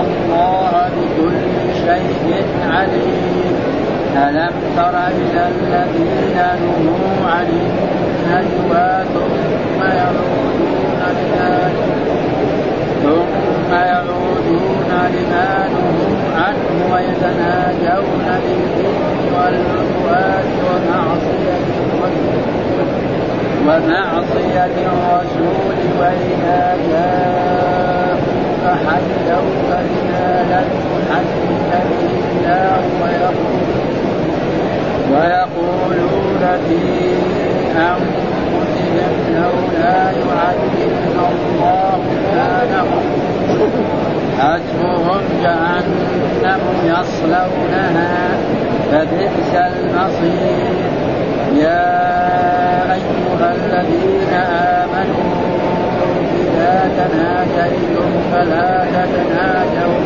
الله بكل شيء عليم. ألم تر إلى الذين نهوا عن النجوى ثم يعودون لما ثم يعودون لما نهوا عنه ويتناجون بالإثم والعدوان ومعصية ومعصية الرسول وإذا جاءوك حيوك بما لم به الله ويقولون في أنفسهم لولا يعذبنا الله ما لهم حسبهم جهنم يصلونها فبئس المصير. يا أيها الذين آمنوا إذا تناجيتم فلا تتناجوا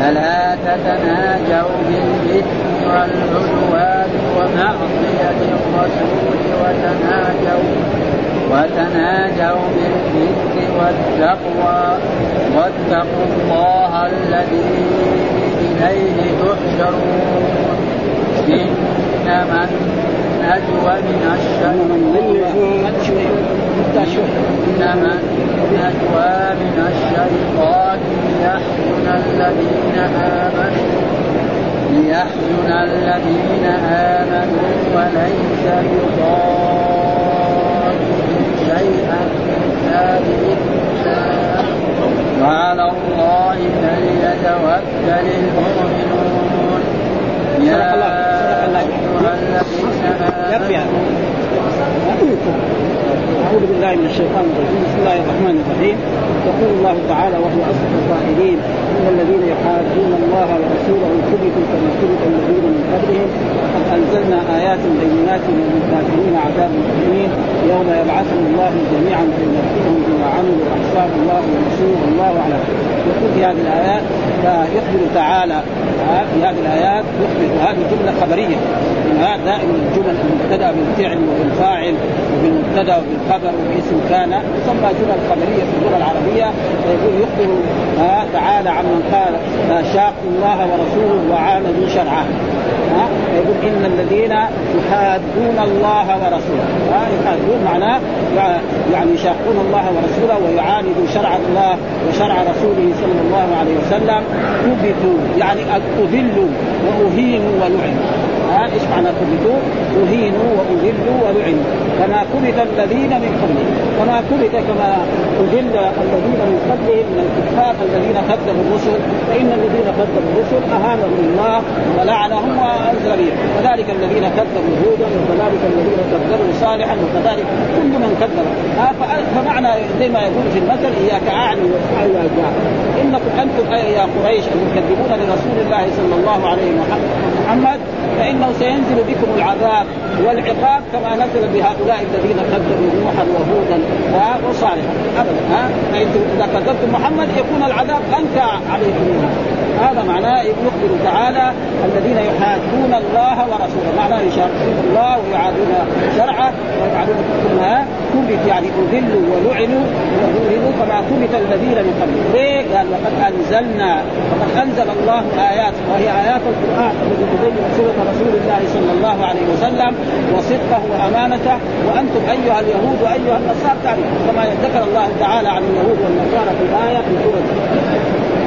فلا تتناجوا بالإثم والعدوان ومعصية الرسول وتناجوا وتناجوا بالبر والتقوى. واتقوا الله الذي إليه تحشرون. إنما النجوى من الشيطان إنما النجوى من الشيطان ليحزن الذين آمنوا. ليحزن الذين آمنوا وليس بضارهم شيئا بإذن الله وعلى الله فليتوكل المؤمنون. يا أيها الذين آمنوا. أعوذ بالله من الشيطان الرجيم. بسم الله الرحمن الرحيم. يقول الله تعالى وهو أصدق القائلين إن الذين يحادون الله ورسوله كبتوا كما كبت الذين من قبلهم. وقد أنزلنا آيات بينات للكافرين عذاب المؤمنين يوم يبعثهم الله جميعا فينبئهم بما عملوا وأحصاه الله ورسوله الله على يقول في هذه الآيات يخبر تعالى في هذه الآيات يخبر هذه جملة خبرية. هذا دائما الجمل المبتدأ بالفعل وبالفاعل وبالمبتدأ وبالخبر وباسم كان تسمى جمل خبرية في اللغة العربية. فيقول يخبر تعالى عمن قال شاقوا الله ورسوله وعاندوا شرعه. يقول إن الذين يحادون الله ورسوله. يحادون معناه يعني يشاقون الله ورسوله ويعاندوا شرع الله وشرع رسوله صلى الله عليه وسلم. كبتوا يعني أذلوا وأهينوا ولعنوا. ها إيش معنى كبتوا؟ أهينوا وأذلوا ولعنوا. كما كبت الذين من قبلهم. كما كبت كما أذل الذين من قبلهم من الكفار الذين كذبوا الرسل. فإن الذين كذبوا الرسل أهانهم الله ولعنهم وأنزل بهم وكذلك الذين كذبوا هودا وكذلك الذين كذبوا صالحا وكذلك كل من كذب. فمعنى زي ما يقول في المثل إياك اعني واسمعوا يا جاء إنكم أنتم يا قريش المكذبون لرسول الله صلى الله عليه محمد فإنه سينزل بكم العذاب والعقاب كما نزل بهؤلاء الذين كذبوا نوحا وهودا وصالحا. أبدا ها فانتم اذا كذبتم محمد يكون العذاب أنكى عليكم. هذا معناه يخبر تعالى الذين يحادون الله ورسوله. معناه يشاقون الله ويعادون شرعه ويفعلون كلها. كبت يعني أذلوا ولعنوا وذلوا كما كبت الذين من قبلهم ليه؟ قال وقد أنزلنا وقد أنزل الله آيات وهي آيات القرآن. تبين صفه رسول الله صلى الله عليه وسلم وصدقه وأمانته. وأنتم أيها اليهود وأيها النصارى كما ذكر الله تعالى عن اليهود والنصارى في الآية في سورة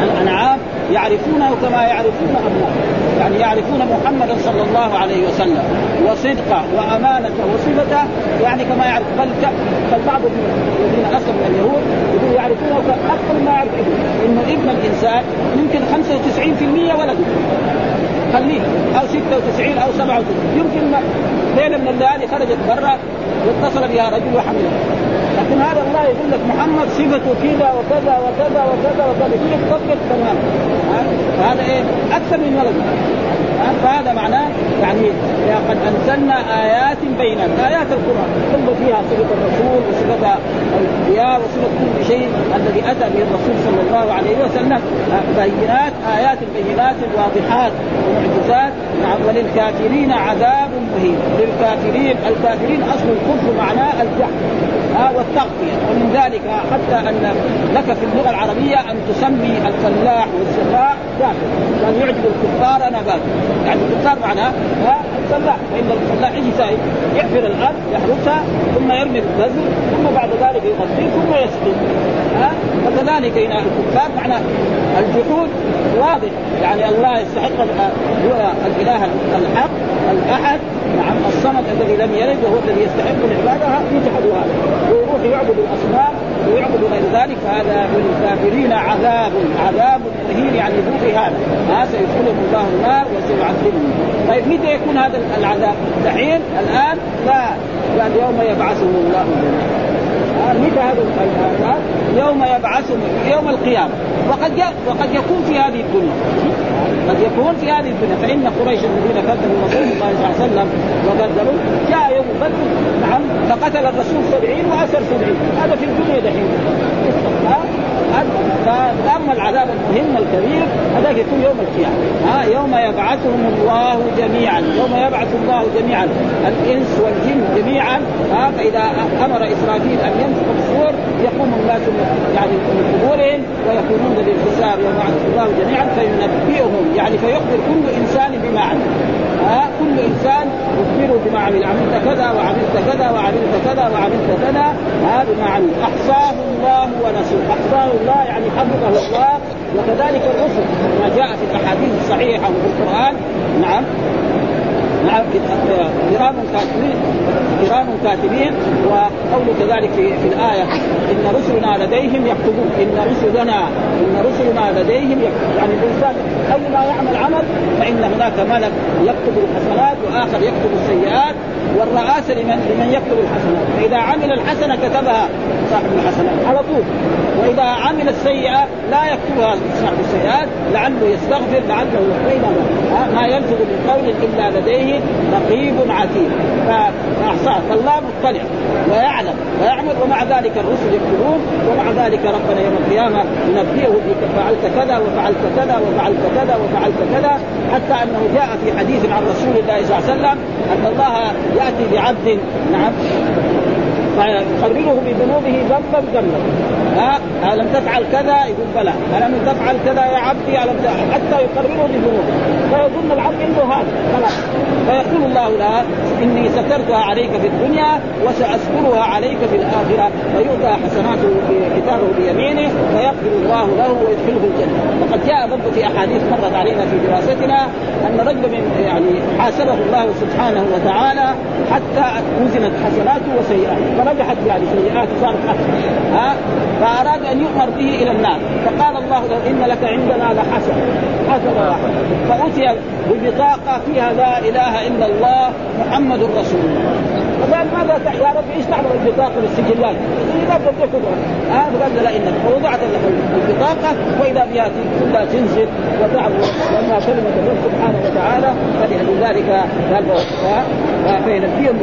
الأنعام. يعرفونه كما يعرفون ابنائهم يعني يعرفون محمدا صلى الله عليه وسلم. وصدقه وأمانته وصفته يعني كما يعرف. بل بل بعض الذين اسلموا من اليهود يقولوا يعرفونه أكثر ما يعرف ابنه إنه ابن الإنسان يمكن 95% ولده. خليه أو 96 أو 97 يمكن ليلة من الليالي خرجت برا واتصل بها رجل وحملها لكن هذا الله يقول لك محمد صفته كذا وكذا وكذا وكذا وكذا. فكر تماما. فهذا إيه؟ أكثر من ولد. فهذا معناه يعني قد أنزلنا آيات بينات آيات القرآن كل فيها صفة الرسول وصفة الأنبياء وصفة كل شيء الذي أتى به الرسول صلى الله عليه وسلم بينات آيات بينات واضحات ومعجزات. نعم وللكافرين عذاب مهين. للكافرين الكافرين أصل الكفر معناه الجهل آه والتغطية. ومن ذلك حتى أن لك في اللغة العربية أن تسمي الفلاح والسفاء كافر كان يعجب الكفار نباته يعني الكفار معناه الفلاح. فإن الفلاح يجي يحفر الأرض يحرسها ثم يرمي البذر ثم بعد ذلك يغطيه ثم يسقي ها؟ وكذلك هنا الكفار معناه الجحود واضح. يعني الله يستحق هو الإله الحق الأحد نعم الصمد الذي لم يلد وهو الذي يستحق العباده يجحد هذا. ويروح يعبد الأصنام ويعبد غير ذلك. فهذا للكافرين عذاب عذاب مهين يعني ذو هذا ها سيدخلهم الله النار وسيعذبهم. طيب متى يكون هذا العذاب؟ دحين الآن؟ لا قال يوم يبعثهم الله. متى هذا؟ يوم يبعثهم يوم القيامة. وقد وقد يكون في هذه الدنيا. قد يكون في هذه الدنيا. فإن قريش الذين كذبوا رسول الله صلى الله عليه وسلم وكذبوا جاء يوم بدر نعم فقتل الرسول سبعين وأسر سبعين. هذا في الدنيا دحين. فأما العذاب المهم الكبير هذاك يكون يوم القيامة. ها؟ يوم يبعثهم الله جميعا. يوم يبعث الله جميعا. الإنس والجن جميعا. ها؟ فإذا أمر إسرافيل أن ينفخ الصور يقوم الناس يعني من قبورهم ويكونون للحساب يوم يبعث الله جميعا فينبئهم يعني فيخبر كل إنسان بما عمل. ها؟ كل إنسان يخبره بما عمل. عملت كذا وعملت كذا وعملت كذا وعملت كذا ها؟ بما عمل. أحصاه الله ونسوه. أحصاه الله يعني حفظه الله وكذلك الرسل ما جاء في الأحاديث الصحيحة وفي القرآن. نعم. نعم كرام كاتبين كرام كاتبين وقوله كذلك في, في الآية إن رسلنا لديهم يكتبون إن رسلنا إن رسلنا لديهم يكتبون. يعني الإنسان أيما يعمل عمل فإن هناك ملك يكتب الحسنات وآخر يكتب السيئات والرئاسة لمن لمن يكتب الحسنات. فإذا عمل الحسنة كتبها صاحب الحسنات على طول. وإذا عمل السيئة لا يكتبها صاحب السيئات لعله يستغفر لعله بينما ما يلفظ من قول إلا لديه رقيب عتيد. فأحصاه. فالله مطلع ويعلم ويعمل ومع ذلك الرسل يكتبون ومع ذلك ربنا يوم القيامة ينبئه فعلت كذا وفعلت كذا وفعلت كذا وفعلت كذا حتى أنه جاء في حديث عن رسول الله صلى الله عليه وسلم أن الله يأتي بعبد نعم فيقرره بذنوبه ذنبا ذنبا. ها؟ ألم تفعل كذا؟ يقول بلى. ألم تفعل كذا يا عبدي؟ ألم تفعل حتى يقرره بذنوبه. فيظن العبد عنده هذا. خلاص. فيقول الله لها إني سترتها عليك في الدنيا وسأذكرها عليك في الآخرة. فيؤتى حسناته كتابه بيمينه فيغفر الله له ويدخله الجنة. وقد جاء برضه في أحاديث مرت علينا في دراستنا أن رجل من يعني حاسبه الله سبحانه وتعالى حتى وزنت حسناته وسيئاته. فرجحت يعني سيئاته صارت أكثر. ها؟ فأراد أن يؤمر به إلى النار. فقال الله له إن لك عندنا لحسنة. حسنة واحدة. فأتي ببطاقة فيها لا إله إلا الله محمد رسول الله. فقال ماذا يا رب إيش تعمل البطاقة بالسجلات؟ السجلات لم تكن ها فقال لا إنك فوضعت البطاقة وإذا بها كلها تنزل وتعبد لانها كلمة الله سبحانه وتعالى فلذلك قال فينبيهم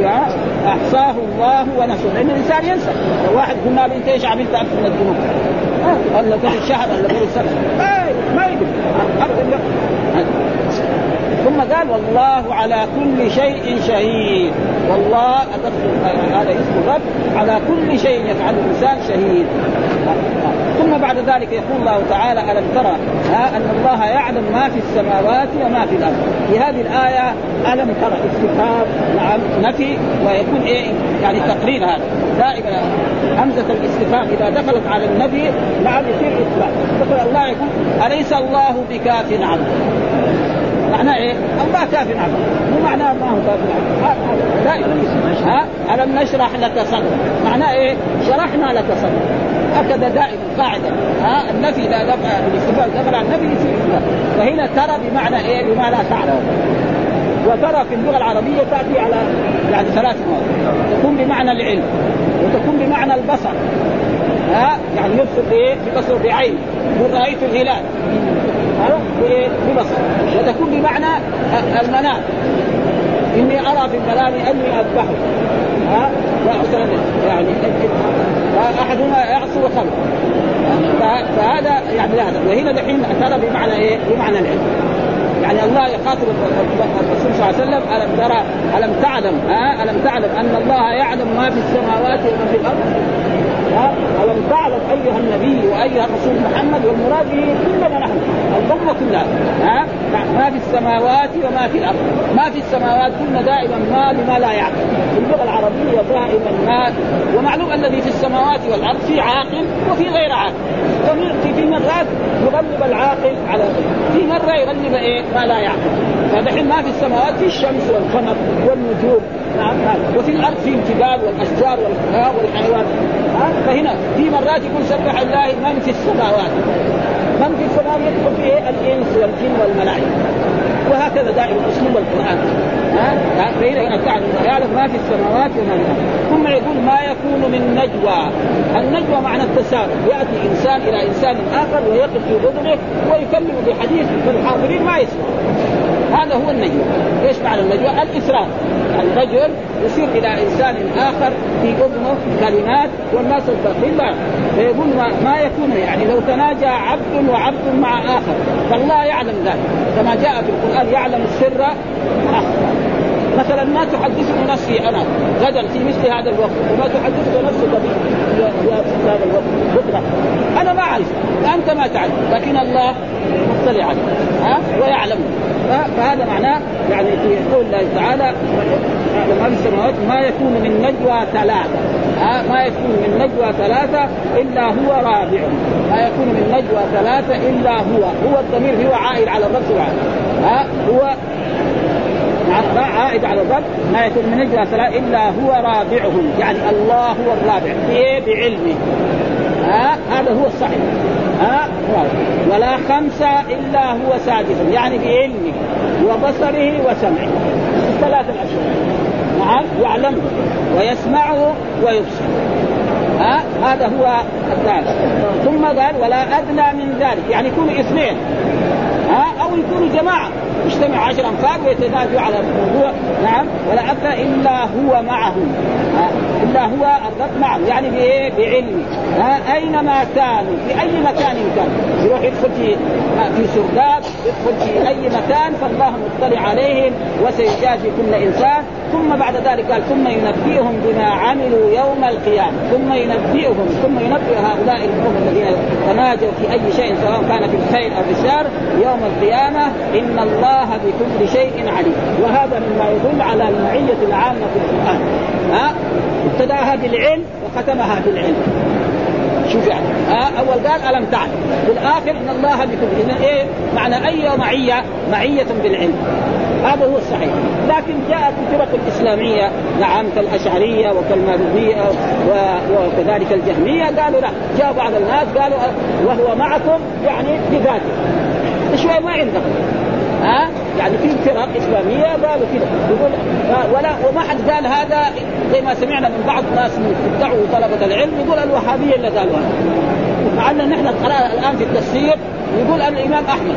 أحصاه الله ونسوه لأن الإنسان ينسى. لو واحد قلنا له أنت إيش عملت؟ امس من الذنوب؟ ولا قبل شهر ولا قبل سنة. ما ما يدري. ثم قال والله على كل شيء شهيد. والله هذا اسم الرب. على كل شيء يفعل الإنسان شهيد. ثم بعد ذلك يقول الله تعالى ألم ترى ها أن الله يعلم ما في السماوات وما في الأرض؟ في هذه الآية ألم ترى استفهام نعم نفي. ويكون إيه؟ يعني تقرير هذا. دائما همزة الاستفهام إذا دخلت على النبي نعم يصير إثبات. الله يقول أليس الله بكاف عبده معناه إيه؟ الله كاف عبده مو معناه الله كاف عبده دائما ها الم نشرح لك صدرك معناه إيه؟ شرحنا لك صدرك هكذا دائما قاعدة ها النفي اذا دفع الاستفهام على النفي يصير فهنا ترى بمعنى إيه؟ لا تعلم. وترى في اللغة العربية تأتي على يعني ثلاث مواضع تكون بمعنى العلم وتكون بمعنى البصر. ها يعني يبصر بإيه؟ ببصر بعين. يقول رأيت الهلال. ببصر وتكون بمعنى المنام. إني أرى في المنام أني أذبحه. ها؟ يعني أحدهما يعصر خلق فهذا يعني هذا وهنا دحين ترى بمعنى إيه؟ بمعنى العلم. يعني الله يخاطب الرسول صلى الله عليه وسلم ألم ترى ألم تعلم ها؟ ألم تعلم أن الله يعلم ما في السماوات وما في الأرض؟ ألم تعلم أيها النبي وأيها الرسول محمد والمراد به كلنا نحن الامه كلها ها؟ ما في السماوات وما في الأرض. ما في السماوات قلنا دائما ما بما لا يعقل. في اللغة العربية دائما ما ومعلوم الذي في السماوات والأرض في عاقل وفي غير عاقل. في في مرات يغلب العاقل على في مرة يغلب إيه؟ ما لا يعقل. فدحين ما في السماوات في الشمس والقمر والنجوم. نعم وفي الأرض في الجبال والأشجار والحيوان. فهنا في مرات يقول سبح الله من في السماوات؟ من في السماوات؟ يدخل فيه الإنس والجن والملائكة. وهكذا دائما اسلوب القران ها؟ فإذا هنا تعلم يعلم ما في السماوات وما في ثم يقول ما يكون من نجوى. النجوى معنى التسامح. يأتي إنسان إلى إنسان آخر ويقف في اذنه ويكلم بحديث فالحاضرين ما يسمع هذا هو النجوى. إيش معنى النجوى؟ الاسراف يعني رجل يشير إلى إنسان آخر في اذنه كلمات والناس الباقين لا. فيقول ما, ما يكون يعني لو تناجى عبد وعبد مع آخر. فالله يعلم ذلك. كما جاء في القرآن يعلم السر مثلا ما تحدثني نفسي أنا غدا في مثل هذا الوقت وما تحدثك نفسك في هذا الوقت. بكرة. أنا ما أعرف. أنت ما تعرف. لكن الله مطلع عليه ها؟ ويعلم فهذا معناه يعني في قول الله تعالى في السماوات ما يكون من نجوى ثلاثة. ما يكون من نجوى ثلاثة إلا هو رابعهم ما يكون من نجوى ثلاثة إلا هو. هو الضمير هو عائد على الرب سبحانه ها هو عائد على الرب. ما يكون من نجوى ثلاثة إلا هو رابعهم. يعني الله هو الرابع. بايه بعلمه. ها هذا هو الصحيح. ها؟ ولا خمسة إلا هو سادس. يعني بعلمه وبصره وسمعه. الثلاث الأشياء. نعم يعلمه ويسمعه ويبصر ها؟ هذا هو الثالث. ثم قال ولا أدنى من ذلك. يعني يكونوا اثنين. ها؟ أو يكونوا جماعة. يجتمع عشر انفار ويتنازعوا على الموضوع نعم ولا ابدا إلا هو معهم إلا هو الرب معهم يعني بإيه؟ بعلمه. أينما كانوا في اي مكان كان يروح يدخل في في سرداب يدخل في أي مكان فالله مطلع عليهم وسيجازي كل انسان ثم بعد ذلك قال ثم ينبئهم بما عملوا يوم القيامة. ثم ينبئهم ثم ينبئ هؤلاء القوم الذين تناجوا في أي شيء سواء كان في الخير أو في الشر يوم القيامة. إن الله بكل شيء عليم. وهذا مما يدل على المعية العامة في القرآن. ها؟ ابتداها بالعلم وختمها بالعلم. شوف يعني. ها أول قال ألم تعلم في الآخر إن الله بكل اذا إيه؟ معنى أي معية معية بالعلم. هذا هو الصحيح. لكن جاءت الفرق الإسلامية نعم كالأشعرية وكالمالكيه وكذلك الجهمية قالوا لا. جاء بعض الناس قالوا وهو معكم يعني بذاته. شوي ما عندهم. ها؟ يعني في فرق إسلامية قالوا كذا يقول ولا وما حد قال هذا زي ما سمعنا من بعض الناس يدعوا طلبة العلم يقول الوهابية اللي قالوا هذا مع أن نحن الآن في التفسير يقول الإمام أحمد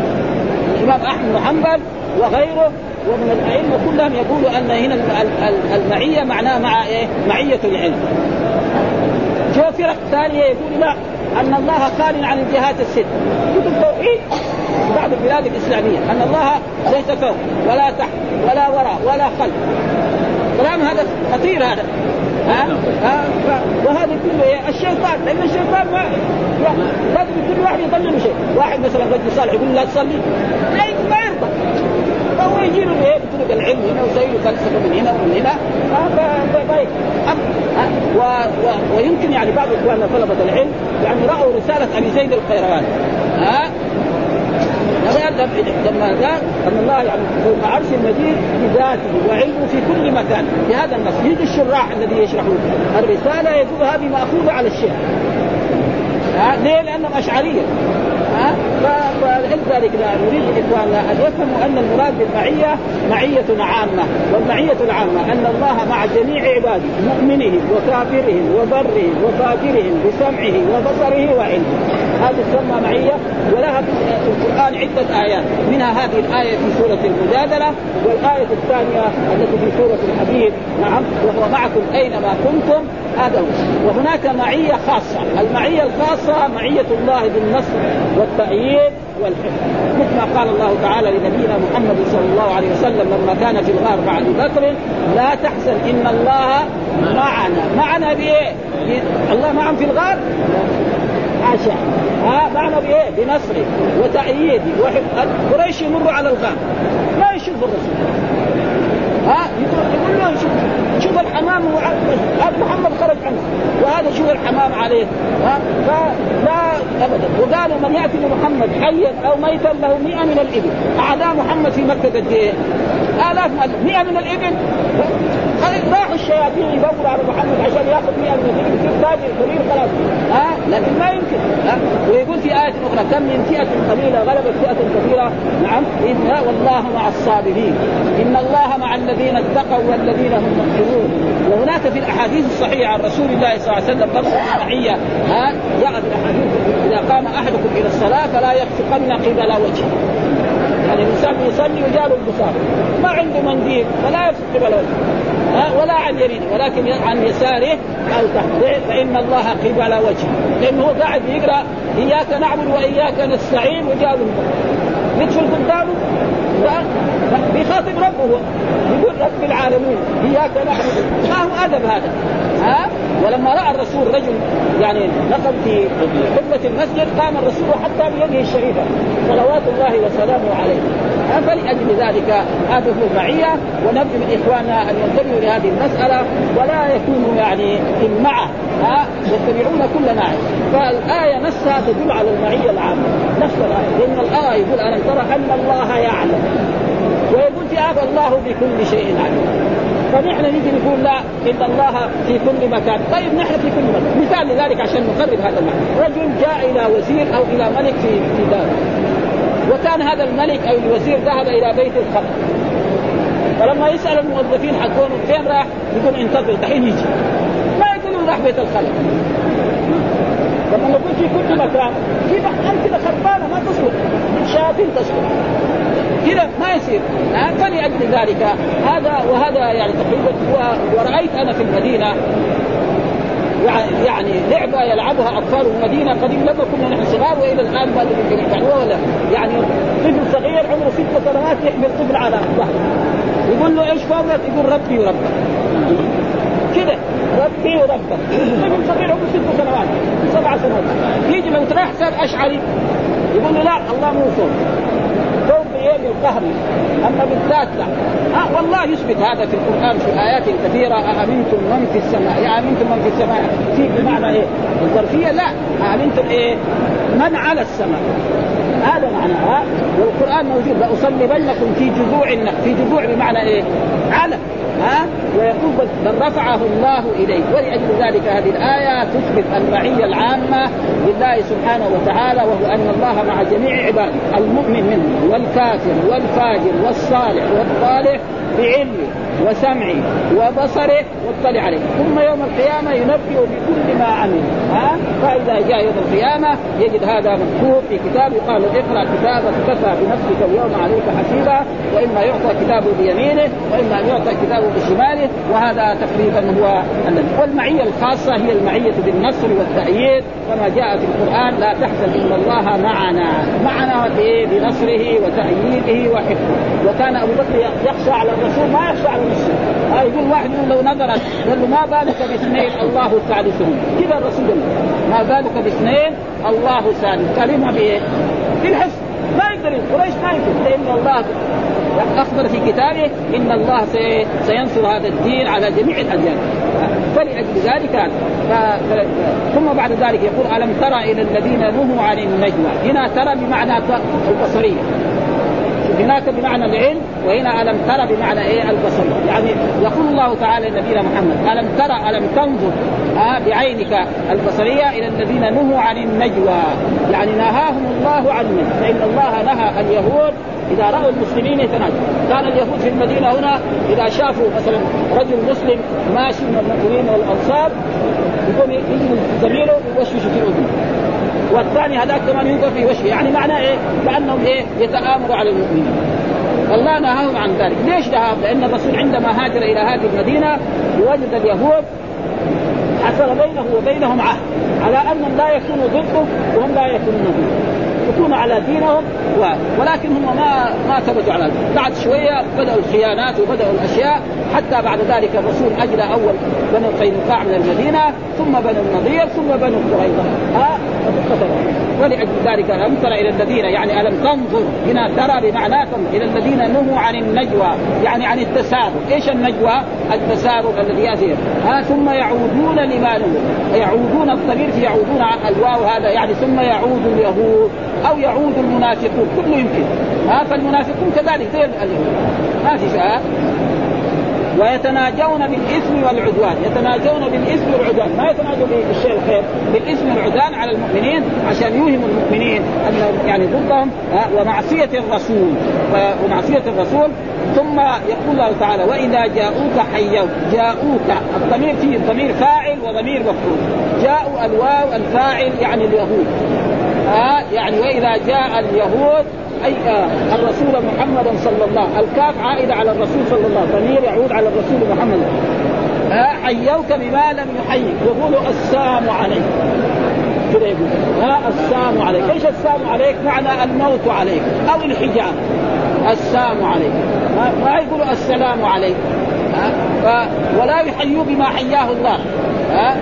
الإمام أحمد حنبل وغيره ومن الأئمة كلهم يقولوا أن هنا المعية معناه مع إيه؟ معية العلم. جو فرق ثانية يقول لا أن الله خال عن الجهات الست كتب توحيد بعض البلاد الإسلامية أن الله ليس فوق ولا تحت ولا وراء ولا خلف. كلام هذا خطير هذا. ها؟ ها؟ وهذا كله؟ الشيطان لأن الشيطان ما لازم كل واحد يضلل شيء. واحد مثلا رجل صالح يقول لا تصلي. ما يرضى؟ فهو يجي له إيه بطرق العلم هنا له فلسفة من هنا ومن هنا. و... و... ويمكن يعني بعض إخواننا طلبة العلم يعني رأوا رسالة أبي زيد القيرواني. ها؟ لما قال أن الله يعني فوق عرش المجيد بذاته وعلمه في كل مكان. في هذا النص يجي الشراح الذي يشرح الرسالة يقول هذه مأخوذة على الشيخ. ليه؟ لأنهم أشعرية. فلذلك نريد إخواننا أن يفهموا أن المراد بالمعية معية عامة. والمعية العامة أن الله مع جميع عباده مؤمنهم وكافرهم وبرهم وفاجرهم بسمعه وبصره وعلمه. هذه تسمى معية ولها في القرآن عدة آيات. منها هذه الآية في سورة المجادلة والآية الثانية التي في سورة الحديد. نعم وهو معكم أينما كنتم هذا هو وهناك معية خاصة. المعية الخاصة معية الله بالنصر والتأييد والحفظ. مثل ما قال الله تعالى لنبينا محمد صلى الله عليه وسلم لما كان في الغار مع أبي بكر لا تحزن إن الله معنا. معنا بإيه؟ الله معهم في الغار؟ حاشا ها معنا بايه؟ بنصره وتأييده وحفظ قريش يمروا على الغار لا يشوفوا الرسول. ها يقول له شوف شوف الحمام محمد خرج عنه وهذا شوف الحمام عليه؟ ها؟ فلا ابدا. وقالوا من يأتي لمحمد حيا أو ميتا له 100 من الإبل. اعداء محمد في مكة قد إيه؟ آلاف 100 من الإبل. راحوا الشياطين يدوروا على محمد عشان يأخذ 100 من الإبل. في تاجر كبير خلاص. ها؟ لكن ما يمكن. ها؟ ويقول في آية أخرى كم من فئة قليلة غلبت فئة كثيرة نعم. إن والله مع الصابرين. إن الله مع الذين اتقوا والذين هم محسنون وهناك في الأحاديث الصحيحة عن رسول الله صلى الله عليه وسلم قبل المعية ها جاء في الأحاديث إذا قام أحدكم إلى الصلاة فلا يخفقن قبل وجهه. يعني الانسان يصلي وجاله البصار ما عنده منديل فلا يبصق قبل وجهه. ولا عن يمينه ولكن عن يساره أو تحت فإن الله قبل وجهه. لأنه هو قاعد يقرأ إياك نعبد وإياك نستعين وجاله يدخل قدامه بيخاطب ربه. يقول رب العالمين إياك نعبد. ما هو أدب هذا؟ ها؟ ولما رأى الرسول رجل يعني نقل في قبله المسجد قام الرسول حتى بيده الشريفة صلوات الله وسلامه عليه. فلأجل ذلك هذه هو المعية ونبدو من إخواننا أن ينتبهوا لهذه المسألة ولا يكونوا يعني معه ها يتبعون كل ناعي فالآية نفسها تدل على المعية العامة نفس الآية. لأن الآية يقول ألم ترى أن الله يعلم؟ ويقول في هذا الله بكل شيء عليم. فنحن نجي نقول لا إن الله في كل مكان، طيب نحن في كل مكان، مثال لذلك عشان نقرب هذا المعنى، رجل جاء إلى وزير أو إلى ملك في في داره، وكان هذا الملك أو الوزير ذهب إلى بيت الخلق فلما يسأل الموظفين حقون فين راح؟ يقول انتظر دحين يجي. ما يقولون راح بيت الخلق لما نقول في كل مكان في امثله خربانة ما تصلح. شياطين تصلح. كذا ما يصير. فلأجل ذلك. هذا وهذا يعني تقريبا ورأيت أنا في المدينة. يعني لعبة يلعبها أطفال المدينة قديم لما كنا نحن صغار وإلى الآن ما يعني ولا يعني طفل صغير عمره ست سنوات يحمل طفل على ظهره يقول له إيش فضلك؟ يقول ربي وربك. كده ربي وربك. طفل صغير عمره ست سنوات سبع سنوات. يجي لو راح صار أشعري. يقول له لا الله مو صوت بايه بالقهر أما بالذات لا. آه والله يثبت هذا في القرآن في ايات كثيره أأمنتم من في السماء؟ يا أمنتم من في السماء؟ في بمعنى إيه؟ الظرفية لا. أأمنتم إيه؟ من على السماء؟ هذا معناها والقرآن موجود. لأصلبنكم في جذوع النخل في جذوع بمعنى إيه؟ على ها؟ ويقول بل رفعه الله اليه ولأجل ذلك هذه الآية تثبت المعيه العامة لله سبحانه وتعالى وهو أن الله مع جميع عباده المؤمن منهم والكافر والفاجر والصالح والطالح بعلمه. وسمعه وبصره واطلع عليه. ثم يوم القيامة ينبئ بكل ما عمل. ها؟ فإذا جاء يوم القيامة يجد هذا مكتوب في كتاب يقال اقرأ كتابك كفى بنفسك اليوم عليك حسيبا وإما يعطى كتابه بيمينه وإما يعطى كتابه بشماله وهذا تقريبا هو الذي. والمعية الخاصة هي المعية بالنصر والتأييد كما جاء في القرآن لا تحزن إن الله معنا. معنا بنصره وتأييده وحفظه. وكان أبو بكر يخشى على الرسول ما يخشى على نفسه آه يقول واحد يقول لو نظرت قال له ما بالك باثنين الله ثالثهم كذا الرسول ما بالك باثنين الله ثالث كلمة بإيه؟ بالحسن. ما يقدر قريش ما يقدر لأن الله أخبر في كتابه إن الله سينصر هذا الدين على جميع الأديان. فلأجل ذلك ف... ثم بعد ذلك يقول ألم ترى إلى الذين نهوا عن النجوى؟ هنا ترى بمعنى البصرية هناك بمعنى العلم وهنا ألم ترى بمعنى إيه؟ البصر. يعني يقول الله تعالى لنبينا محمد ألم ترى ألم تنظر ها بعينك البصرية إلى الذين نهوا عن النجوى. يعني نهاهم الله عن النجوى فإن الله نهى اليهود إذا رأوا المسلمين يتناجوا. كان اليهود في المدينة هنا إذا شافوا مثلا رجل مسلم ماشي من المؤمنين والأنصار يقوم يجي زميله يوشوش في أذنه. والثاني هذاك كمان يوقف في وجهه. يعني معناه إيه؟ كانهم إيه؟ يتآمروا على المؤمنين. الله نهاهم عن ذلك، ليش نهاهم؟ لأن الرسول عندما هاجر إلى هذه المدينة وجد اليهود حصل بينه وبينهم عهد على انهم لا يكونوا ضده وهم لا يكونون. ضده يكونوا على دينهم و... ولكن هم ما ما ثبتوا على بعد شوية بدأوا الخيانات وبدأوا الأشياء. حتى بعد ذلك الرسول اجلى أول بنو قينقاع من المدينة ثم بنو النضير ثم بنو قريظة. ها؟ ولأجل ذلك ألم تر إلى الذين يعني ألم تنظر هنا ترى بمعنى إلى الذين نهوا عن النجوى يعني عن التسارب إيش النجوى؟ التسارب الذي يأتي. ها ثم يعودون لما نهوا. يعودون الضمير يعودون الواو هذا يعني ثم يعود اليهود أو يعود المنافقون. كله يمكن. ها فالمنافقون كذلك. زي اليهود ما في ويتناجون بالإثم والعدوان. يتناجون بالإثم والعدوان. ما يتناجون بالشيء الخير بالإثم والعدوان على المؤمنين عشان يوهموا المؤمنين انهم يعني ضدهم ومعصية الرسول. ومعصية الرسول. ثم يقول الله تعالى وإذا جاءوك حيوك جاءوك الضمير فيه ضمير فاعل وضمير مفعول. جاءوا الواو الفاعل يعني اليهود. ها يعني وإذا جاء اليهود اي آه الرسول محمدا صلى الله الكاف عائدة على الرسول صلى الله ضمير يعود على الرسول محمد. حيوك بما لم يحيك يقولوا السلام عليك. كذا يقول. ها السلام عليك. إيش السلام عليك؟ معنى الموت عليك. أو الحجاب. السلام عليك. ما يقولوا السلام عليك. ها ولا يحيوا بما حياه الله. ها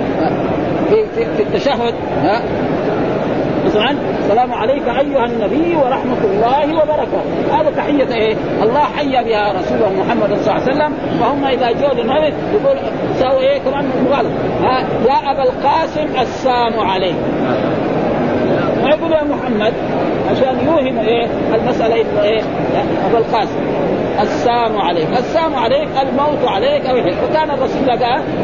في, في, في التشهد. ها مثلا السلام عليك أيها النبي ورحمة الله وبركاته. هذا تحية إيه؟ الله حي بها رسوله محمد صلى الله عليه وسلم. فهم إذا جاءوا للنبي يقول سووا إيه؟ كمان مغالط يا أبا القاسم السلام عليك. ما يقول يا محمد؟ عشان يوهم إيه؟ المسألة إيه؟ ابا القاسم. السلام عليك. السلام عليك الموت عليك أو وكان الرسول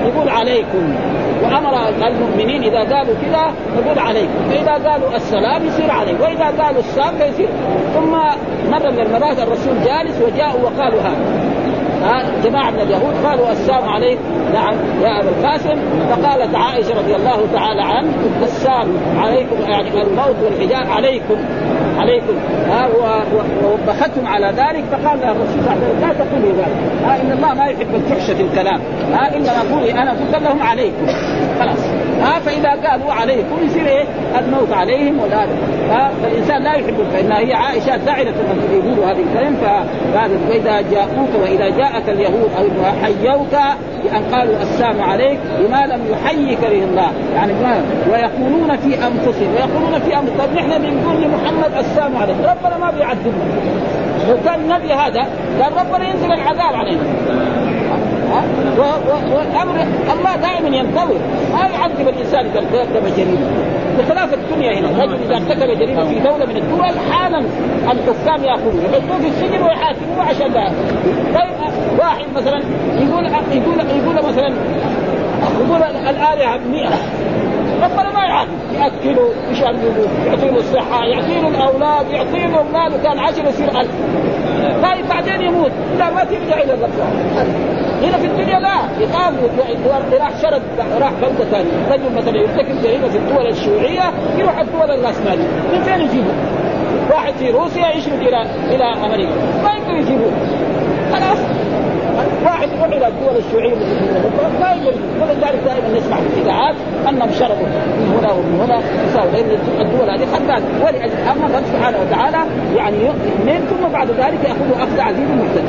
يقول عليكم. وأمر المؤمنين إذا قالوا كذا نقول عليكم. فإذا قالوا السلام يصير عليك وإذا قالوا السلام فيصير ثم مره من المرات الرسول جالس وجاءوا وقالوا هذا. جماعة من اليهود قالوا السلام عليك نعم يا أبا القاسم. فقالت عائشة رضي الله تعالى عنه السلام عليكم يعني الموت والحجاب عليكم. عليكم. ها ووبختم على ذلك فقال له الرسول صلى الله عليه وسلم لا تقولوا ذلك. ها إن الله ما يحب الفحش في الكلام ها إنما قولي أنا قلت لهم عليكم. خلاص. ها فإذا قالوا عليكم يصير إيه؟ الموت عليهم ولا فالإنسان لا يحب فان هي عائشة داعية ان يقولوا هذه الكلام فهذا وإذا جاءوك وإذا جاءك اليهود أو حيوك بأن قالوا السلام عليك بما لم يحيك به الله. يعني ويقولون في أنفسهم ويقولون في أنفسهم. نحن بنقول لمحمد السلام عليك ربنا ما بيعذبنا. لو كان النبي هذا كان ربنا ينزل العذاب علينا. وامر الله دائما ينتظر. ما يعذب الإنسان إذا ارتكب جريمة. بخلاف الدنيا هنا. الرجل إذا ارتكب جريمة في دولة من الدول حالا الحكام ياخذوه يحطوه في السجن ويحاكموه عشان ذلك طيب واحد مثلا يقول يقول يقول مثلا يقول الآلهة 100 ربنا ما يعرف. ياكله يشربه يعطيه الصحة يعطيه الأولاد يعطيه الأولاد كان عشر يصير ألف. طيب بعدين يموت. لا ما ترجع إلى الرب هنا في الدنيا لا يقام راح شرد راح بلدة ثانية. رجل مثلا يرتكب جريمه في الدول الشيوعية يروح الدول الراسماليه من فين يجيبه؟ واحد في روسيا يشرد إلى إلى أمريكا. ما يقدر يجيبوه خلاص. واحد يروح إلى الدول الشيوعية ما يقدر ولذلك دائما نسمع في الاذاعات أنهم شربوا من هنا ومن هنا لأن الدول هذه. خدات ولأجل اما الله سبحانه وتعالى يعني يؤمن ثم بعد ذلك يأخذ أخذ عزيز مقتدر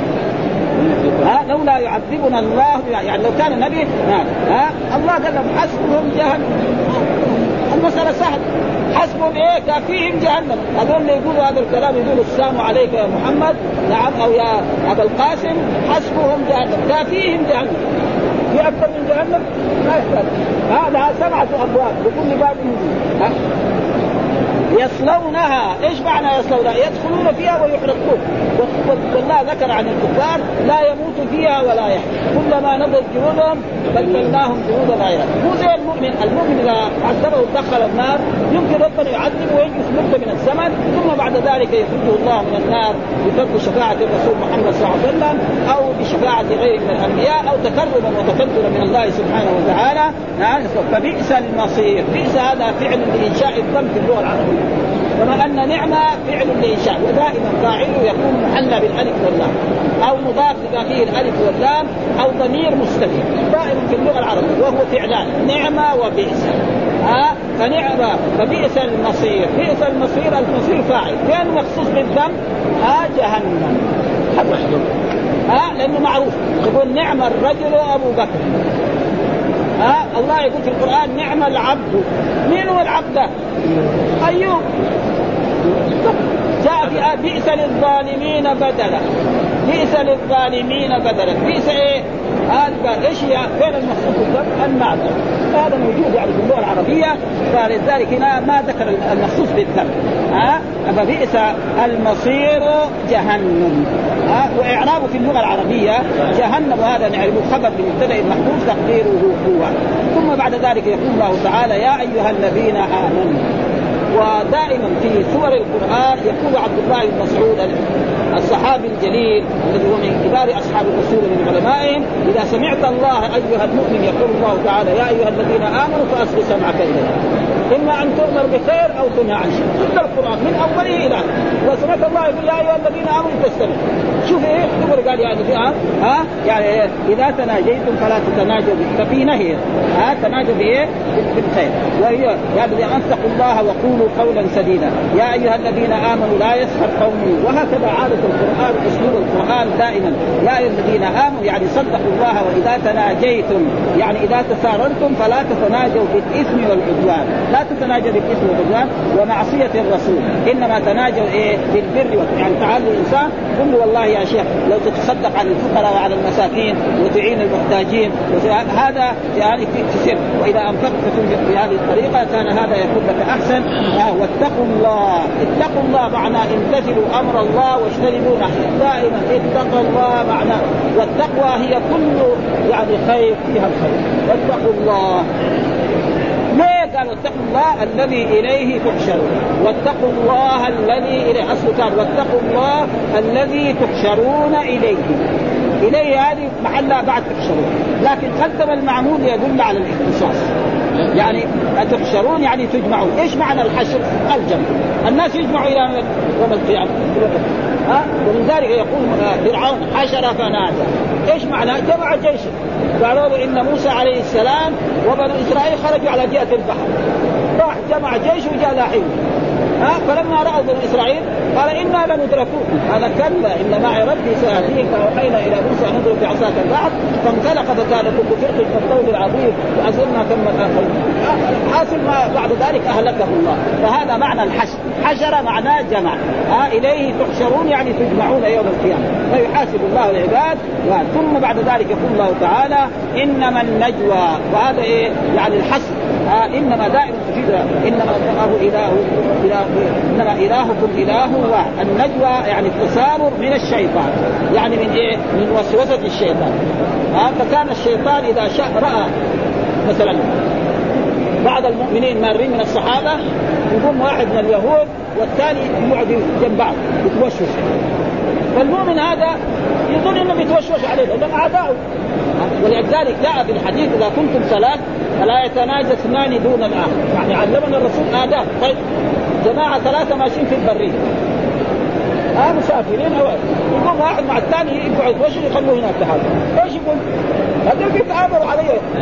ها لولا يعذبنا الله يعني لو كان النبي ها الله قال لهم حسبهم جهنم. المسألة سهلة. حسبهم إيه؟ كافيهم جهنم. هذول اللي يقولوا هذا الكلام يقولوا السلام عليك يا محمد نعم أو يا أبا القاسم حسبهم جهنم. كافيهم جهنم. في أكثر من جهنم؟ ما يحتاج هذا سبعة أبواب. لكل باب ها يصلونها. إيش معنى يصلونها؟ يدخلون فيها ويحرقون. والله ذكر عن الكفار لا يموت فيها ولا يحيى كلما نضج جنودهم بدلناهم جنودا غيرها مو زي المؤمن. المؤمن إذا عذبه دخل النار يمكن ربنا يعذبه ويجلس مده من الزمن ثم بعد ذلك يخرجه الله من النار بفضل شفاعة الرسول محمد صلى الله عليه وسلم أو بشفاعة غيره من الأنبياء أو تكرما وتفضلا من الله سبحانه وتعالى. نعم. فبئس المصير. بئس هذا فعل لإنشاء الذنب في اللغة العربية. كما أن نعمه فعل لإنشاء ودائما فاعله يكون محلى بالألف واللام أو مضاف اذا فيه الألف واللام أو ضمير مستتر دائما في اللغة العربية وهو فعلان نعمه وبئس. ها آه فنعمة فبئس المصير بئس المصير المصير فاعل. فين مخصوص بالذنب؟ ها آه جهنم. ها آه لأنه معروف يقول نعم الرجل أبو بكر. ها؟ الله يقول في القرآن نعم العبد. مين هو العبد ده؟ أيوب. جاء بئس للظالمين بدلا. بئس للظالمين بدلا بئس إيه؟ هذا إيش هي؟ فين المخصوص بالذنب؟ المعذره هذا موجود يعني في اللغة العربية فلذلك هنا ما ذكر المخصوص بالذنب. ها؟ فبئس المصير جهنم. ها؟ وإعرابه في اللغة العربية جهنم وهذا نعرفه خبر لمبتدأ محذوف تقديره هو. ثم بعد ذلك يقول الله تعالى يا أيها الذين آمنوا. ودائما في سور القرآن يقول عبد الله بن مسعود الصحابي الجليل الذي هو من كبار أصحاب الرسول من علمائهم إذا سمعت الله أيها المؤمن يقول الله تعالى يا أيها الذين آمنوا فاصغ سمعك اليه إما أن تؤمر بخير أو تنهى عن شيء كل القرآن من أوله إلى وسمعت الله يقول يا أيها الذين آمنوا فاستمعوا شوف إيه دغري قال يعني فيها ها؟ يعني إذا تناجيتم فلا تتناجوا ففي نهي ها؟ تناجوا بايه؟ بالخير وهي الذين اتقوا الله وقولوا قولا سديدا. يا أيها الذين آمنوا لا يسخر قوم. وهكذا عادة القرآن أسلوب القرآن دائما. يا أيها الذين آمنوا يعني صدقوا الله وإذا تناجيتم يعني إذا تساررتم فلا تتناجوا بالإثم والعدوان. لا تتناجوا بالإثم والعدوان ومعصية الرسول. إنما تناجوا إيه؟ بالبر يعني تعال الإنسان قل له والله يا شيخ لو تتصدق على الفقراء وعلى المساكين وتعين المحتاجين هذا يعني سر وإذا أنفقت فتنفق بهذه الطريقة كان هذا يكون لك أحسن. آه واتقوا الله اتقوا الله معناه امتثلوا أمر الله واجتنبوا نهيه دائما اتقوا الله معناه. والتقوى هي كل يعني خير فيها الخير. واتقوا الله. قال واتقوا الله الذي إليه تحشرون. واتقوا الله الذي إليه اصله كان واتقوا الله الذي تحشرون إليه. إليه هذه محلها بعد تحشرون. لكن قدم المعمول يدل على الاختصاص. يعني تحشرون يعني تجمعون. إيش معنى الحشر؟ الجمع. الناس يجمعوا إلى يوم القيامة. ها؟ ولذلك يقول فرعون حشر فنادى. إيش معنى؟ جمع جيشه قالوا له إن موسى عليه السلام وبنو إسرائيل خرجوا على جهة البحر. راح جمع جيش وجاء لاحقه ها فلما رأوا بنو إسرائيل قال إنا لمدركون هذا كلا إن معي ربي سيهدين فاوحينا إلى موسى أن اضرب بعصاك البحر فانطلق فكان كل فرق كالطول العظيم. وازلنا ثم الاخرين حاصل ما بعد ذلك أهلكه الله. فهذا معنى الحشر. حشر معناه جمع. ها إليه تحشرون يعني تجمعون يوم القيامة. فيحاسب الله العباد. ثم بعد ذلك يقول الله تعالى إنما النجوى. وهذا إيه؟ يعني الحصر آه إنما دائما تفيد إنما الله إله إله إنما إلهكم إله واحد. النجوى يعني التسامر من الشيطان يعني من إيه؟ من وسوسة الشيطان. آه فكان الشيطان إذا شاء رأى مثلا بعض المؤمنين مارين من الصحابة يقوم واحد من اليهود والثاني يقعد جنب بعض يتوشوش. فالمؤمن هذا يظن إنه بيتوشوش عليه لانهم أعداؤه. ولذلك جاء في الحديث إذا كنتم ثلاث فلا يتناجى اثنان دون الآخر. يعني علمنا الرسول آداب. طيب جماعة ثلاثة ماشيين في البرية. ها مسافرين أو يقوم واحد مع الثاني يقعد وش يخلوه هناك؟ لحاله إيش يقول؟ هذول بيتآمروا علي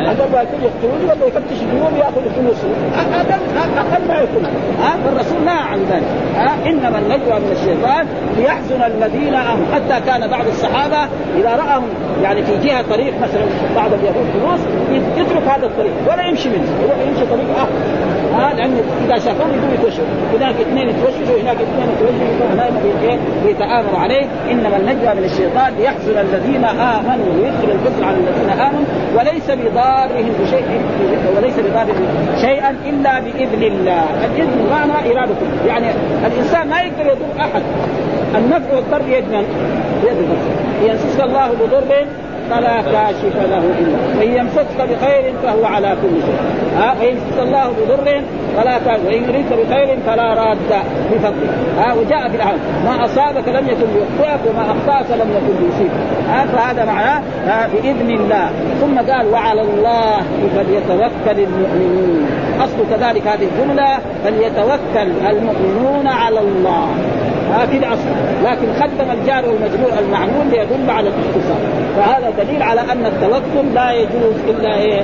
هذول يكون يقتلوني ولا يفتش الجنوب ياخذ فلوس. أقل أقل ما يكون. ها؟ فالرسول نهى عن ذلك. ها؟ إنما النجوى من الشيطان ليحزن الذين آمنوا. حتى كان بعض الصحابة إذا رأهم يعني في جهة طريق مثلا بعض اليهود فلوس يترك هذا الطريق ولا يمشي منه. يروح يمشي طريق آخر. ها لأن إذا شافوه يقوم يتوشوا هناك اثنين يتوشوا وهناك اثنين يتوشوا هناك بيتآمروا عليه. إنما النجوى من الشيطان ليحزن الذين آمنوا ويدخل الكفر على الذين آمنوا وليس بضارهم بشيء وليس بضارهم شيئا إلا بإذن الله، الإذن معنى ارادته، يعني الإنسان ما يقدر يضر أحد. النفع والضر بيد من؟ بيد نفسه، يمسسك الله بضر فلا كاشف له إلا وان يمسسك بخير فهو على كل شيء. ها؟ وإن الله بضر فلا كاشف. وإن يريدك بخير فلا راد بفضله. ها؟ وجاء في العالم ما أصابك لم يكن ليخطئك وما أخطأك لم يكن ليصيبك ها؟ فهذا معناه بإذن الله. ثم قال وعلى الله فليتوكل المؤمنون. أصل كذلك هذه الجملة فليتوكل المؤمنون على الله. هكذا أصلا لكن قدم الجار والمجرور المعمول ليدل على الاختصار. فهذا دليل على أن التوكل لا يجوز إلا إيه؟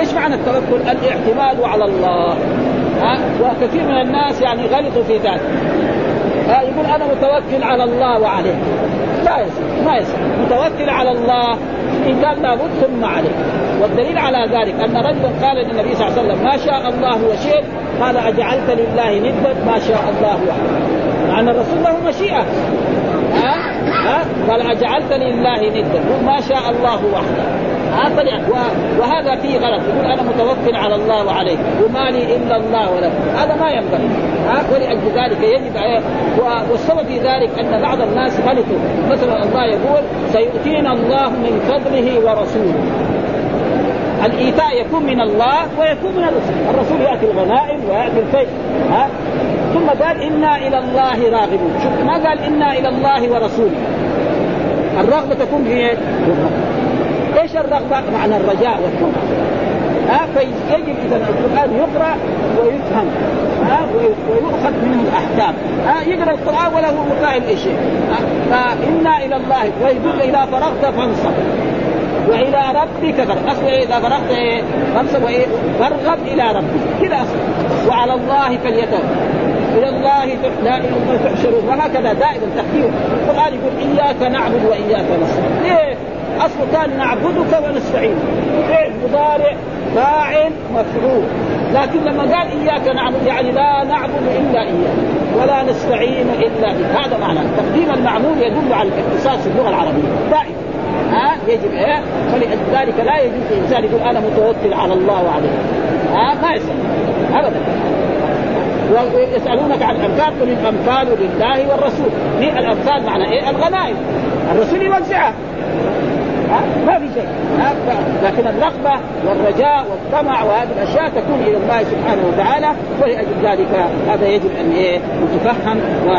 إيش معنى التوكل؟ الاعتماد على الله. ها؟ وكثير من الناس يعني غلطوا في ذلك. ها؟ يقول أنا متوكل على الله وعليه. لا يصح ما يصح. متوكل على الله إن كان لابد ثم عليه. والدليل على ذلك أن رجلا قال للنبي صلى الله عليه وسلم ما شاء الله وشئت. قال أجعلت لله ندا. ما شاء الله وحده أن الرسول له مشيئة. ها؟ ها؟ قال اجعلت لله ندا. ما شاء الله وحده. وهذا فيه غلط. يقول أنا متوكل على الله وعليه وما لي إلا الله ولا هذا ما ينبغي. ها؟ ولأجل ذلك يجب والسبب في ذلك أن بعض الناس غلطوا مثلا الله يقول سيؤتينا الله من فضله ورسوله. الإيتاء يكون من الله ويكون من الرسول، الرسول يأتي الغنائم ويأتي الفيء ها؟ ثم قال إنا إلى الله راغبون. شوف ما قال إنا إلى الله ورسوله. الرغبة تكون في إيش؟ الرغبة؟ معنى الرجاء والطمع ها فيجب إذا القرآن يقرأ ويفهم. ها ويؤخذ منه الأحكام. ها يقرأ القرآن وله مقابل شيء. فإنا إلى الله. ويقول إذا فرغت فانصب. وإلى ربك فارغب. أصل إيه؟ إذا فرغت إيه؟ فانصب وإيه؟ فارغب إلى ربك. كذا أصل. وعلى الله فليتوكل. إلى الله الله تحشرون. وهكذا دائما تحكيم القرآن يقول إياك نعبد وإياك نستعين. ليه؟ أصل كان نعبدك ونستعين. فعل مضارع فاعل مفعول. لكن لما قال إياك نعبد يعني لا نعبد إلا إياك ولا نستعين إلا بك هذا معنى. تقديم المعمول يدل على الاختصاص في اللغة العربية. دائما ها؟ يجب إيه فلذلك لا يجوز الانسان يقول أنا متوكل على الله وعليه ها؟ ما يصح. ابدا. ويسألونك عن الامثال قل الامثال لله والرسول. في الامثال معنى إيه؟ الغنائم. الرسول يوزعها. ما في شيء. لكن الرغبة والرجاء والطمع وهذه الأشياء تكون إلى الله سبحانه وتعالى ولاجل ذلك هذا يجب إيه؟ يتفهم و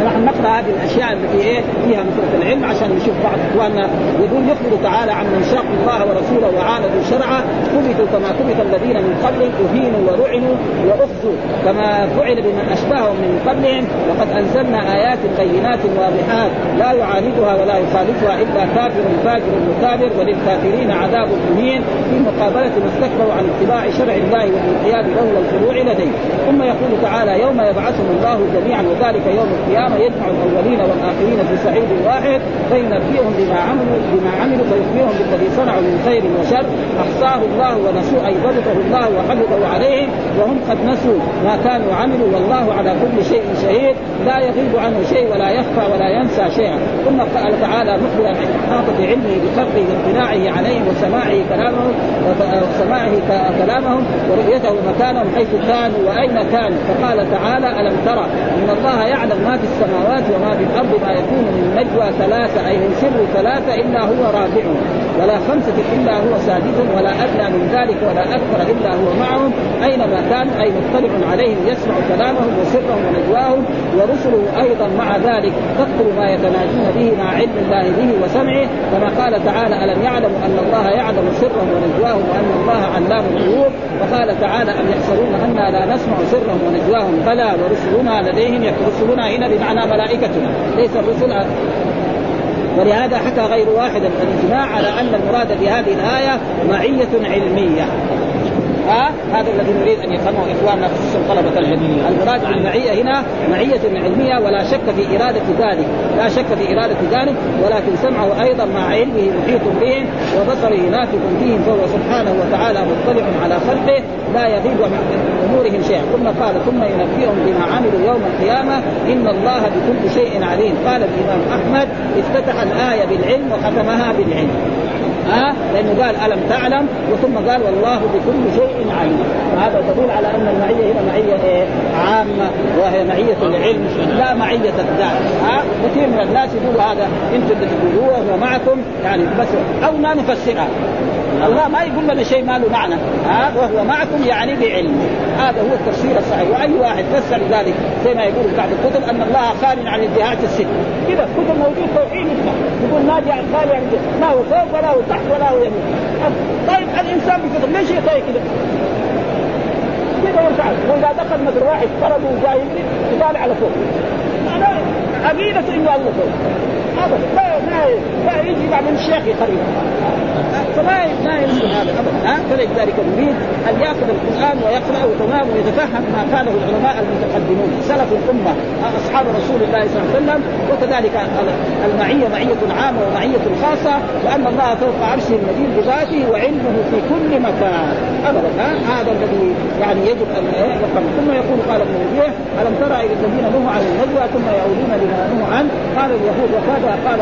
ونحن نقرأ هذه الأشياء التي إيه فيها من العلم عشان نشوف بعض إخواننا يقول يخبر تعالى عن من شاقوا الله ورسوله وعاندوا شرعه كبتوا كما كبت الذين من قبلهم أهينوا ورعنوا واخزوا كما فعل بمن اشبههم من قبلهم. وقد أنزلنا آيات بينات واضحات لا يعاندها ولا يخالفها إلا كافر فاجر مكابر. وللكافرين عذاب مهين. في مقابلة ما استكبروا عن اتباع شرع الله والانقياد له والخضوع لديه. ثم يقول تعالى يوم يبعثهم الله جميعا وذلك يوم القيامة. القيامه يجمع الأولين والآخرين في صعيد واحد فينبئهم بما عملوا بما عملوا فيخبرهم بالذي صنعوا من خير وشر. أحصاه الله ونسوا أي ضبطه الله وحفظه عليهم وهم قد نسوا ما كانوا عملوا. والله على كل شيء شهيد. لا يغيب عنه شيء ولا يخفى ولا ينسى شيئا. ثم قال تعالى مخبرا عن إحاطة علمه بخلقه واطلاعه عليهم وسماعه كلامهم وسماعه كلامهم ورؤيته مكانهم حيث كانوا وأين كانوا. فقال تعالى ألم ترى إن الله يعلم ما في السماوات وما في الأرض ما يكون من نجوى ثلاثة أي من سر ثلاثة إلا هو رابعهم ولا خمسة إلا هو سادسهم ولا أدنى من ذلك ولا أكثر إلا هو معهم. أينما كانوا أي مطلع عليهم يسمع كلامهم وسرهم ونجواهم ورسله أيضا مع ذلك. تكثر ما يتناجون به مع علم الله به وسمعه. كما قال تعالى ألم يعلموا أن الله يعلم سرهم ونجواهم وأن الله علام الغيوب؟ وقال تعالى أم يحسبون أنا لا نسمع سرهم ونجواهم؟ بلى ورسلنا لديهم رسلنا هنا بمعنى ملائكتنا ليس الرسل ولهذا حكى غير واحد الاجماع على أن المراد في هذه الآية معية علمية. ها هذا الذي نريد أن يفهمه إخواننا خصوصا طلبة العلم. المراد بالمعيه هنا معية علمية ولا شك في إرادة ذلك. لا شك في إرادة ذلك ولكن سمعه أيضا مع علمه محيط بهم وبصره نافذ فيهم فهو سبحانه وتعالى مطلع على خلقه لا يغيب من امورهم شيئا. ثم قال ثم ينبئهم بما عملوا يوم القيامة إن الله بكل شيء عليم. قال الإمام أحمد افتتح الآية بالعلم وختمها بالعلم. ها؟ لأنه قال ألم تعلم؟ وثم قال والله بكل شيء عليم. وهذا تدل على أن المعية هنا معية إيه؟ عامة وهي معية العلم لا معية الذات. ها؟ كثير من الناس يقولوا هذا أنتم اللي تقولوه معكم. يعني بس أو ما نفسرها. الله ما يقول لنا شيء ما له معنى. ها وهو معكم يعني بعلم. هذا هو التفسير الصحيح. وأي واحد فسر ذلك زي ما يقول بعض الكتب أن الله خال عن الجهات الست. كذا كتب موجود توحيد يقول ما جاء خالي عن ما هو فوق ولا هو تحت ولا هو يمين. طيب الإنسان بكذا ليش يطيب كذا؟ كذا يرفع وإذا دخل مثل واحد طرد وجاي يطالع على فوق. عقيدته إنه الله فوق. ابدا. ما ما ما يجي بعدين الشيخ يخرب فما ما يمكن هذا ابدا. ها؟ فلذلك نريد أن يأخذ القرآن ويقرأ تمام ويتفهم ما قاله العلماء المتقدمون. سلف الأمة أصحاب رسول الله صلى الله عليه وسلم. وكذلك المعية معية عامة ومعية خاصة. وأن الله فوق عرشه المجيد بذاته وعلمه في كل مكان. ابدا. ها؟ هذا الذي يعني يجب أن يفهم. ثم يقول قال ابن ربيع ألم ترى إلى الذين نهوا عن النجوى ثم يعودون لما نهوا عنه؟ قال اليهود قال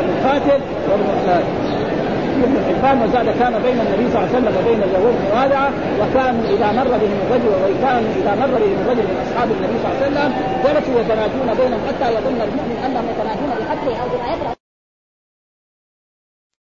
ابن حبان وزاد كان بين النبي صلى الله عليه وسلم وبين اليهود موالعه وكانوا إذا مر بهم الرجل وكانوا إذا مر بهم الرجل من أصحاب النبي صلى الله عليه وسلم جلسوا يتناجون بينهم حتى يظن المؤمن أنهم يتناجون بحقه أو بما يكره